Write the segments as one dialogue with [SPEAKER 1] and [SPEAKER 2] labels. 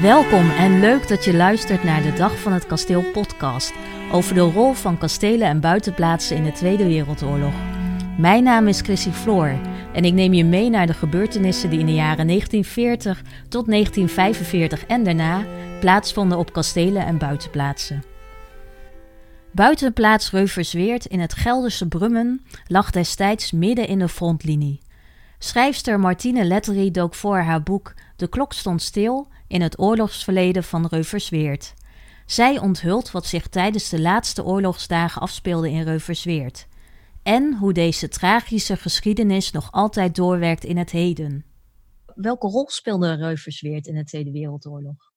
[SPEAKER 1] Welkom en leuk dat je luistert naar de Dag van het Kasteel podcast over de rol van kastelen en buitenplaatsen in de Tweede Wereldoorlog. Mijn naam is Chrissy Floor en ik neem je mee naar de gebeurtenissen die in de jaren 1940 tot 1945 en daarna plaatsvonden op kastelen en buitenplaatsen. Buitenplaats Reuversweert in het Gelderse Brummen lag destijds midden in de frontlinie. Schrijfster Martine Lettery dook voor haar boek De klok stond stil in het oorlogsverleden van Reuversweert. Zij onthult wat zich tijdens de laatste oorlogsdagen afspeelde in Reuversweert en hoe deze tragische geschiedenis nog altijd doorwerkt in het heden. Welke rol speelde Reuversweert in de Tweede Wereldoorlog?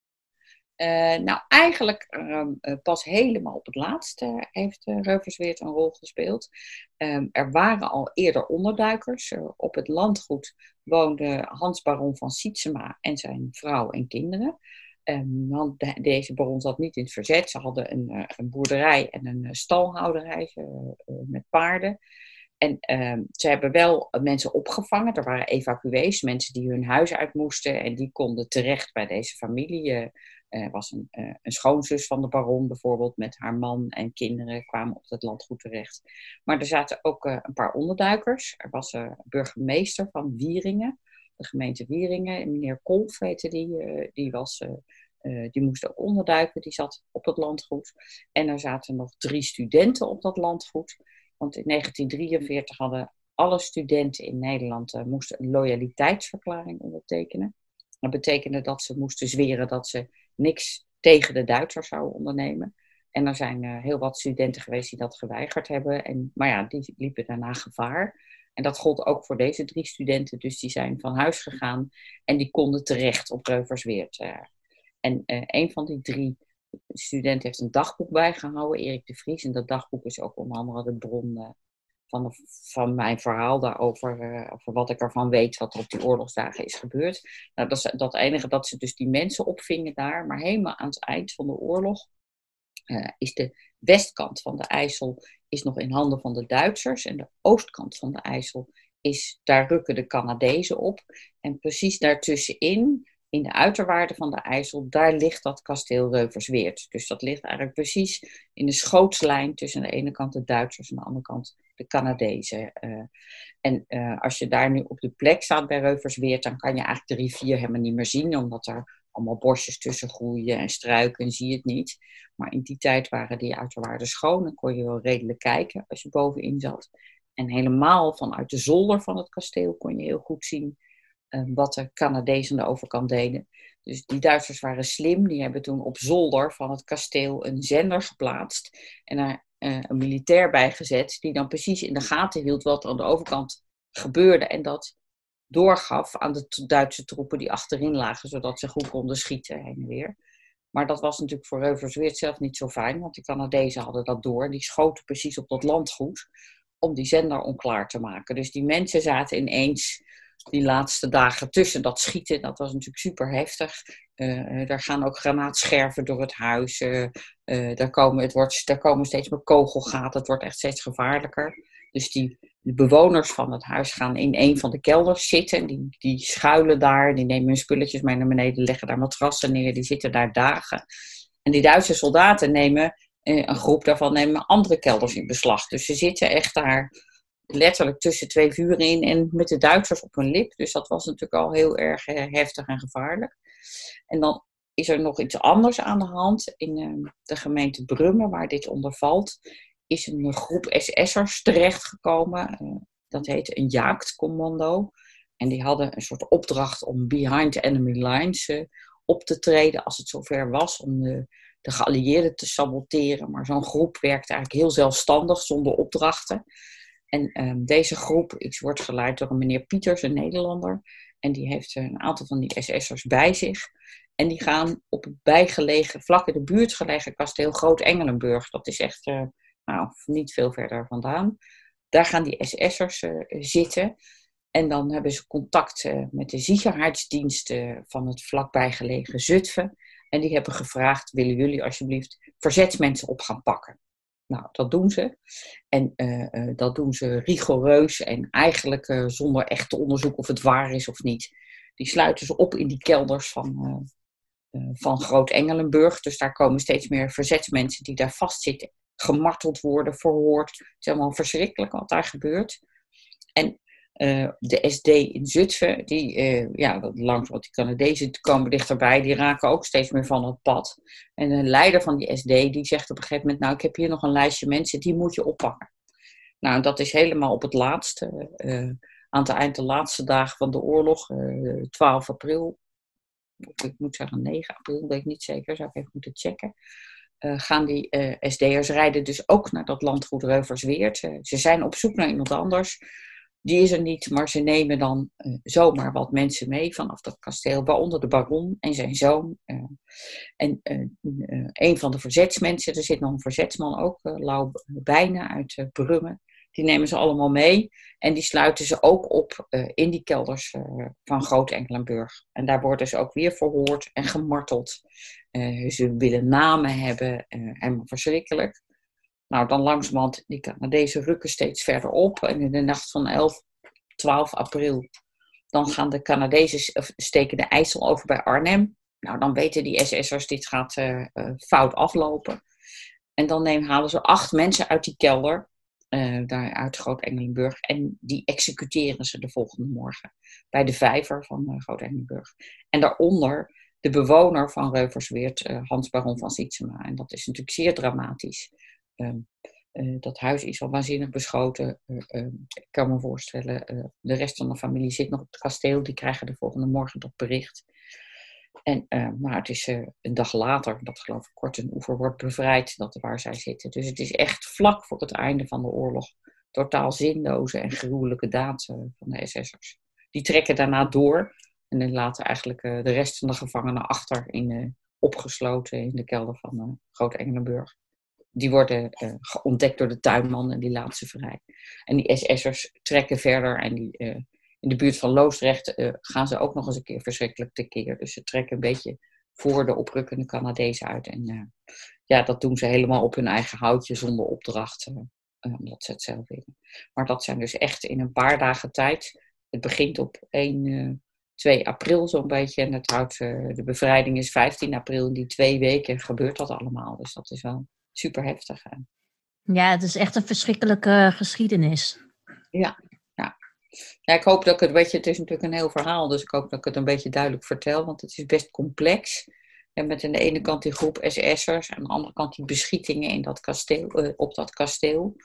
[SPEAKER 2] Uh, nou, eigenlijk uh, pas helemaal op het laatste heeft uh, Reuversweert een rol gespeeld. Um, er waren al eerder onderduikers. op het landgoed woonde Hans Baron van Sietsema en zijn vrouw en kinderen. Um, want de, deze baron zat niet in het verzet. Ze hadden een, een boerderij en een stalhouderij met paarden. En ze hebben wel mensen opgevangen. Er waren evacuees, mensen die hun huis uit moesten. En die konden terecht bij deze familie. Er was een, uh, een, schoonzus van de baron bijvoorbeeld met haar man en kinderen kwamen op het landgoed terecht. Maar er zaten ook uh, een paar onderduikers. Er was een burgemeester van Wieringen, de gemeente Wieringen, meneer Kolf heette die. Die, was, die moest ook onderduiken, die zat op het landgoed. En er zaten nog drie studenten op dat landgoed. Want in 1943 hadden alle studenten in Nederland moesten een loyaliteitsverklaring ondertekenen. Dat betekende dat ze moesten zweren dat ze niks tegen de Duitsers zouden ondernemen. En er zijn uh, heel wat studenten geweest die dat geweigerd hebben. En, maar ja, die liepen daarna gevaar. En dat gold ook voor deze drie studenten. Dus die zijn van huis gegaan en die konden terecht op Reuversweert. Uh. En uh, een van die drie studenten heeft een dagboek bijgehouden, Erik de Vries. En dat dagboek is ook onder andere de bron van, van mijn verhaal daarover, uh, over wat ik ervan weet, wat er op die oorlogsdagen is gebeurd. Nou, dat is dat enige dat ze dus die mensen opvingen daar, maar helemaal aan het eind van de oorlog uh, is de westkant van de IJssel is nog in handen van de Duitsers en de oostkant van de IJssel is, daar rukken de Canadezen op. En precies daartussenin in de uiterwaarden van de IJssel, daar ligt dat kasteel Reuversweert. Dus dat ligt eigenlijk precies in de schootslijn tussen de ene kant de Duitsers en de andere kant de Canadezen. Uh, en uh, als je daar nu op de plek staat bij Reuversweert, dan kan je eigenlijk de rivier helemaal niet meer zien, omdat er allemaal bosjes tussen groeien en struiken, en zie je het niet. Maar in die tijd waren die uiterwaarden schoon en kon je wel redelijk kijken als je bovenin zat. En helemaal vanuit de zolder van het kasteel kon je heel goed zien wat de Canadezen aan de overkant deden. Dus die Duitsers waren slim. Die hebben toen op zolder van het kasteel een zender geplaatst. En er uh, een militair bijgezet. Die dan precies in de gaten hield wat er aan de overkant gebeurde. En dat doorgaf aan de Duitse troepen die achterin lagen. Zodat ze goed konden schieten heen en weer. Maar dat was natuurlijk voor Reuversweert zelf niet zo fijn. Want de Canadezen hadden dat door. Die schoten precies op dat landgoed. Om die zender onklaar te maken. Dus die mensen zaten ineens die laatste dagen tussen dat schieten, dat was natuurlijk super heftig. Uh, daar gaan ook granaatscherven door het huis. Uh, daar, komen, het wordt, daar komen steeds meer kogelgaten. Het wordt echt steeds gevaarlijker. Dus die de bewoners van het huis gaan in een van de kelders zitten. Die, die schuilen daar. Die nemen hun spulletjes mee naar beneden. Leggen daar matrassen neer. Die zitten daar dagen. En die Duitse soldaten nemen, een groep daarvan, nemen andere kelders in beslag. Dus ze zitten echt daar letterlijk tussen twee vuren in en met de Duitsers op hun lip. Dus dat was natuurlijk al heel erg eh, heftig en gevaarlijk. En dan is er nog iets anders aan de hand. In ehm, de gemeente Brummen, waar dit onder valt, is een groep SS'ers terechtgekomen. Uh, dat heette een jaaktcommando. En die hadden een soort opdracht om behind enemy lines uh, op te treden als het zover was om de, de geallieerden te saboteren. Maar zo'n groep werkte eigenlijk heel zelfstandig, zonder opdrachten. En um, deze groep is, wordt geleid door een meneer Pieters, een Nederlander. En die heeft een aantal van die SS'ers bij zich. En die gaan op het bijgelegen, vlak in de buurt gelegen kasteel Groot-Engelenburg. Dat is echt uh, nou, niet veel verder vandaan. Daar gaan die SS'ers uh, zitten. En dan hebben ze contact uh, met de ziekenhuisdiensten van het vlakbij gelegen Zutphen. En die hebben gevraagd, willen jullie alsjeblieft verzetsmensen op gaan pakken? Nou, dat doen ze. En uh, uh, dat doen ze rigoureus en eigenlijk uh, zonder echt te onderzoeken of het waar is of niet. Die sluiten ze op in die kelders van, van Groot-Engelenburg. Dus daar komen steeds meer verzetsmensen die daar vastzitten, gemarteld worden, verhoord. Het is allemaal verschrikkelijk wat daar gebeurt. En uh, de SD in Zutphen, die, uh, ja, langs wat die Canadezen komen dichterbij, die raken ook steeds meer van het pad. En de leider van die SD, die zegt op een gegeven moment, nou, ik heb hier nog een lijstje mensen, die moet je oppakken. Nou, dat is helemaal op het laatste, uh, aan het eind de laatste dagen van de oorlog, 12 april, ik moet zeggen 9 april, weet ik niet zeker, zou ik even moeten checken. gaan die SD'ers rijden dus ook naar dat landgoed Reuversweert. ze zijn op zoek naar iemand anders die is er niet, maar ze nemen dan uh, zomaar wat mensen mee vanaf dat kasteel, waaronder de baron en zijn zoon. Uh, en uh, een van de verzetsmensen, er zit nog een verzetsman ook, Lau Bijna uit Brummen, die nemen ze allemaal mee en die sluiten ze ook op in die kelders van Groot-Enkelenburg. En daar worden ze ook weer verhoord en gemarteld. ze willen namen hebben, helemaal verschrikkelijk. Nou, dan langzamerhand, die Canadezen rukken steeds verder op. En in de nacht van 11, 12 april, dan gaan de Canadezen steken de IJssel over bij Arnhem. Nou, dan weten die SS'ers, dit gaat uh, fout aflopen. En dan halen ze acht mensen uit die kelder, uh, daar uit Groot-Engelenburg. En die executeren ze de volgende morgen bij de vijver van Groot-Engelenburg. En daaronder de bewoner van Reuversweert, Hans Baron van Sietsema. En dat is natuurlijk zeer dramatisch. Ehm, eh, dat huis is al waanzinnig beschoten. Eh, ehm, ik kan me voorstellen, uh, de rest van de familie zit nog op het kasteel. Die krijgen de volgende morgen dat bericht. En, maar het is een dag later, dat geloof ik kort een oever wordt bevrijd, dat waar zij zitten. Dus het is echt vlak voor het einde van de oorlog. Totaal zinloze en gruwelijke daad van de SS'ers. Die trekken daarna door en laten eigenlijk de rest van de gevangenen achter, in, opgesloten in de kelder van Groot-Engelenburg die worden uh, ontdekt door de tuinman en die laat ze vrij. En die SS'ers trekken verder en die, uh, in de buurt van Loosdrecht uh, gaan ze ook nog eens een keer verschrikkelijk tekeer. Dus ze trekken een beetje voor de oprukkende Canadezen uit. En ja, dat doen ze helemaal op hun eigen houtje zonder opdracht, omdat ze het zelf willen. Maar dat zijn dus echt in een paar dagen tijd. Het begint op 1, 2 april zo'n beetje en het houdt, de bevrijding is 15 april. In die twee weken gebeurt dat allemaal. Dus dat is wel super heftig.
[SPEAKER 1] Ja, het is echt een verschrikkelijke geschiedenis.
[SPEAKER 2] Ja, ja. ja, ik hoop dat ik het, weet je, het is natuurlijk een heel verhaal, dus ik hoop dat ik het een beetje duidelijk vertel, want het is best complex. En met aan de ene kant die groep SS'ers, aan de andere kant die beschietingen in dat kasteel, uh, op dat kasteel.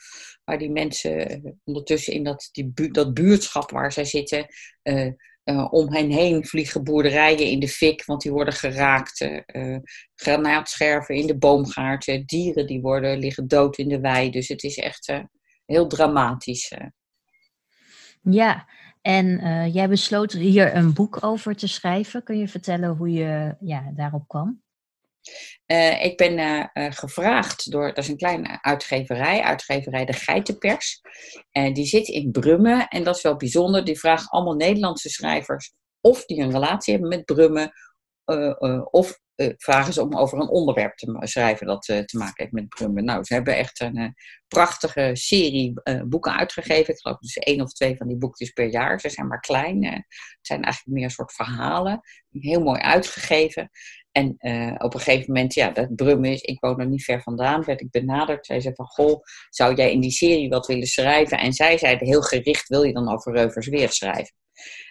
[SPEAKER 2] Waar die mensen uh, ondertussen in dat, die bu dat buurtschap waar zij zitten, uh, uh, om hen heen vliegen boerderijen in de fik, want die worden geraakt. Uh, granaatscherven in de boomgaarten, dieren die worden, liggen dood in de wei. Dus het is echt uh, heel dramatisch.
[SPEAKER 1] Ja, en jij besloot hier een boek over te schrijven. Kun je vertellen hoe je ja, daarop kwam?
[SPEAKER 2] Uh, ik ben uh, uh, gevraagd door, dat is een kleine uitgeverij, uitgeverij De Geitenpers. En die zit in Brummen en dat is wel bijzonder. Die vragen allemaal Nederlandse schrijvers of die een relatie hebben met Brummen. of vragen ze om over een onderwerp te schrijven dat te maken heeft met Brummen. Nou, ze hebben echt een prachtige serie boeken uitgegeven. Ik geloof dus één of twee van die boekjes per jaar. Ze zijn maar klein. het zijn eigenlijk meer een soort verhalen. Heel mooi uitgegeven. En op een gegeven moment, ja, dat Brum is, ik woon er niet ver vandaan, werd ik benaderd. Zij zei van, goh, zou jij in die serie wat willen schrijven? En zij zeiden heel gericht, wil je dan over Reuversweert schrijven?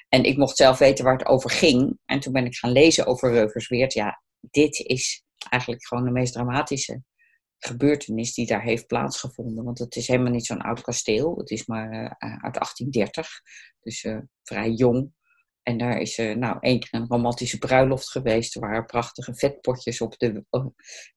[SPEAKER 2] En ik mocht zelf weten waar het over ging. En toen ben ik gaan lezen over Reuversweert. Ja, dit is eigenlijk gewoon de meest dramatische gebeurtenis die daar heeft plaatsgevonden. Want het is helemaal niet zo'n oud kasteel. Het is maar uh, uit 1830. Dus uh, vrij jong. En daar is uh, nou één keer een romantische bruiloft geweest, waar prachtige vetpotjes op de,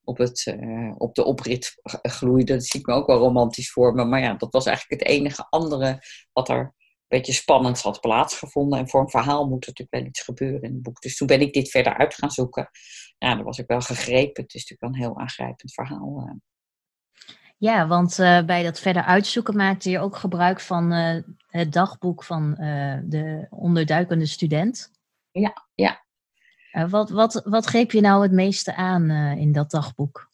[SPEAKER 2] op het, op de oprit gloeiden. Dat zie ik me ook wel romantisch voor. Maar ja, dat was eigenlijk het enige andere wat er beetje spannend had plaatsgevonden. En voor een verhaal moet er natuurlijk wel iets gebeuren in het boek. Dus toen ben ik dit verder uit gaan zoeken. Ja, dan was ik wel gegrepen. Het is natuurlijk wel een heel aangrijpend verhaal. Uh.
[SPEAKER 1] Ja, want uh, bij dat verder uitzoeken maakte je ook gebruik van uh, het dagboek van uh, de onderduikende student.
[SPEAKER 2] Ja, ja.
[SPEAKER 1] wat, wat, wat greep je nou het meeste aan in dat dagboek?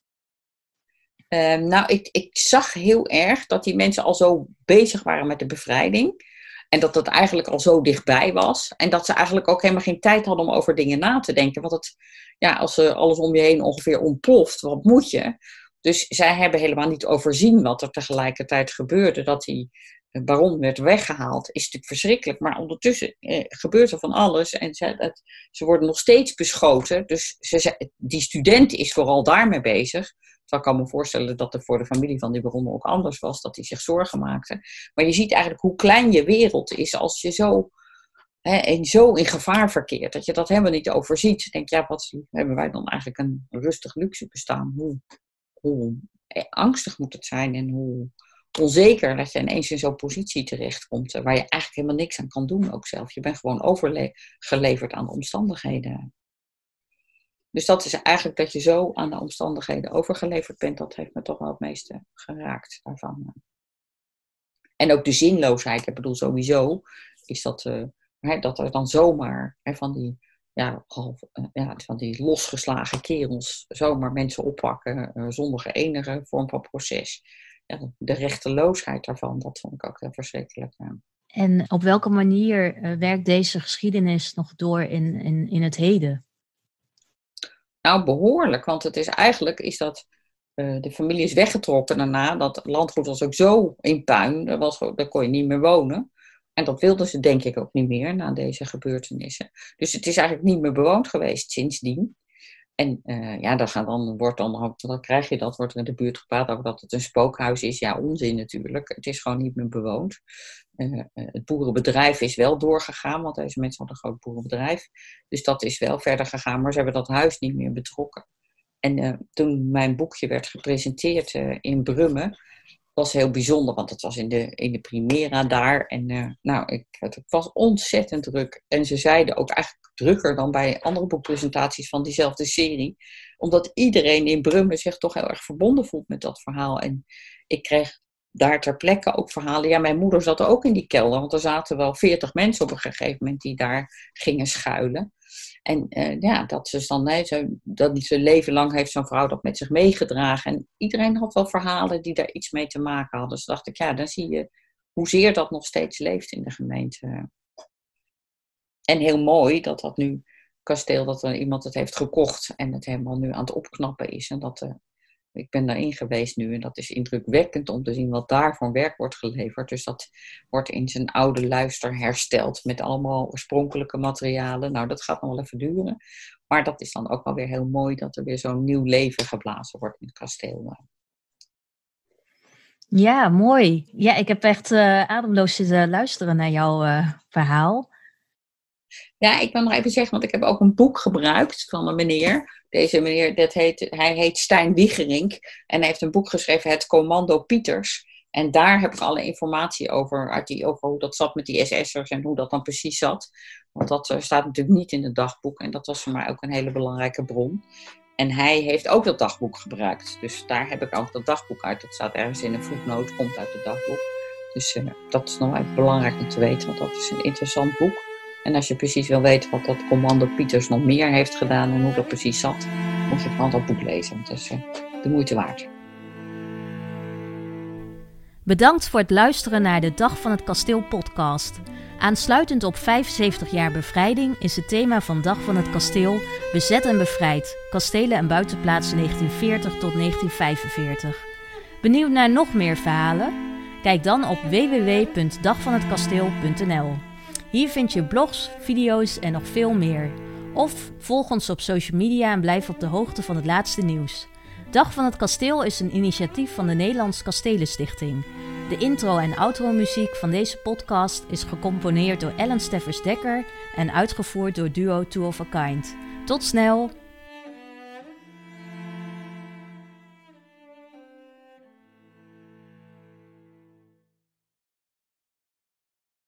[SPEAKER 2] Ehm, nou, ik, ik zag heel erg dat die mensen al zo bezig waren met de bevrijding. En dat het eigenlijk al zo dichtbij was. En dat ze eigenlijk ook helemaal geen tijd hadden om over dingen na te denken. Want het, ja, als er alles om je heen ongeveer ontploft, wat moet je? Dus zij hebben helemaal niet overzien wat er tegelijkertijd gebeurde. Dat die baron werd weggehaald, is natuurlijk verschrikkelijk. Maar ondertussen eh, gebeurt er van alles en ze, het, ze worden nog steeds beschoten. Dus ze, die student is vooral daarmee bezig. Terwijl ik kan me voorstellen dat er voor de familie van die baron ook anders was, dat hij zich zorgen maakte. Maar je ziet eigenlijk hoe klein je wereld is als je zo, hè, en zo in gevaar verkeert. Dat je dat helemaal niet overziet. Denk, ja, wat hebben wij dan eigenlijk een rustig luxe bestaan? Hoe, hoe angstig moet het zijn en hoe onzeker dat je ineens in zo'n positie terechtkomt waar je eigenlijk helemaal niks aan kan doen ook zelf. Je bent gewoon overgeleverd aan de omstandigheden. Dus dat is eigenlijk dat je zo aan de omstandigheden overgeleverd bent, dat heeft me toch wel het meeste geraakt daarvan. En ook de zinloosheid, ik bedoel sowieso, is dat, uh, dat er dan zomaar van die ja, ja, van die losgeslagen kerels zomaar mensen oppakken uh, zonder enige vorm van proces ja, de rechteloosheid daarvan, dat vond ik ook heel verschrikkelijk.
[SPEAKER 1] En op welke manier eh, werkt deze geschiedenis nog door in, in, in het heden?
[SPEAKER 2] Nou, behoorlijk, want het is eigenlijk is dat uh, de familie is weggetrokken daarna. Dat landgoed was ook zo in puin, daar, was, daar kon je niet meer wonen. En dat wilden ze denk ik ook niet meer na deze gebeurtenissen. Dus het is eigenlijk niet meer bewoond geweest sindsdien. En uh, ja, dan, gaan, dan, wordt dan, dan krijg je dat, wordt er in de buurt gepraat over dat het een spookhuis is. Ja, onzin natuurlijk. Het is gewoon niet meer bewoond. Uh, het boerenbedrijf is wel doorgegaan, want deze mensen hadden een groot boerenbedrijf. Dus dat is wel verder gegaan, maar ze hebben dat huis niet meer betrokken. En toen mijn boekje werd gepresenteerd in Brummen, was heel bijzonder, want het was in de, in de Primera daar. En nou, ik, het was ontzettend druk. En ze zeiden ook eigenlijk drukker dan bij andere boekpresentaties van diezelfde serie. Omdat iedereen in Brummen zich toch heel erg verbonden voelt met dat verhaal. En ik kreeg daar ter plekke ook verhalen. Ja, mijn moeder zat ook in die kelder, want er zaten wel veertig mensen op een gegeven moment die daar gingen schuilen. En uh, ja, dat ze dan, nee, dat zijn leven lang heeft zo'n vrouw dat met zich meegedragen. En iedereen had wel verhalen die daar iets mee te maken hadden. Dus dacht ik, ja, dan zie je hoezeer dat nog steeds leeft in de gemeente. En heel mooi dat dat nu kasteel, dat er iemand het heeft gekocht en het helemaal nu aan het opknappen is. En dat, uh, ik ben daarin geweest nu en dat is indrukwekkend om te zien wat daar voor werk wordt geleverd. Dus dat wordt in zijn oude luister hersteld met allemaal oorspronkelijke materialen. Nou, dat gaat nog wel even duren. Maar dat is dan ook wel weer heel mooi dat er weer zo'n nieuw leven geblazen wordt in het kasteel.
[SPEAKER 1] Ja, mooi. Ja, ik heb echt uh, ademloos zitten luisteren naar jouw verhaal.
[SPEAKER 2] Ja, ik wil nog even zeggen, want ik heb ook een boek gebruikt van een meneer. Deze meneer, dat heet, hij heet Stijn Wiegerink. En hij heeft een boek geschreven, Het Commando Pieters. En daar heb ik alle informatie over, uit die, over hoe dat zat met die SS'ers en hoe dat dan precies zat. Want dat eh, staat natuurlijk niet in het dagboek. En dat was voor mij ook een hele belangrijke bron. En hij heeft ook dat dagboek gebruikt. Dus daar heb ik ook dat dagboek uit. Dat staat ergens in een voetnoot, komt uit het dagboek. Dus uh, dat is nog even belangrijk om te weten, want dat is een interessant boek. En als je precies wil weten wat dat commando Pieters nog meer heeft gedaan en hoe dat precies zat, moet je vooral dat boek lezen. Dat is uh, de moeite waard.
[SPEAKER 1] Bedankt voor het luisteren naar de Dag van het Kasteel podcast. Aansluitend op 75 jaar bevrijding is het thema van Dag van het Kasteel Bezet en Bevrijd, kastelen en buitenplaatsen 1940 tot 1945. Benieuwd naar nog meer verhalen? Kijk dan op www.dagvanhetkasteel.nl. Hier vind je blogs, video's en nog veel meer. Of volg ons op social media en blijf op de hoogte van het laatste nieuws. Dag van het Kasteel is een initiatief van de Nederlands Kastelenstichting. De intro- en outro-muziek van deze podcast is gecomponeerd door Ellen Steffers Dekker en uitgevoerd door duo Two of a Kind. Tot snel!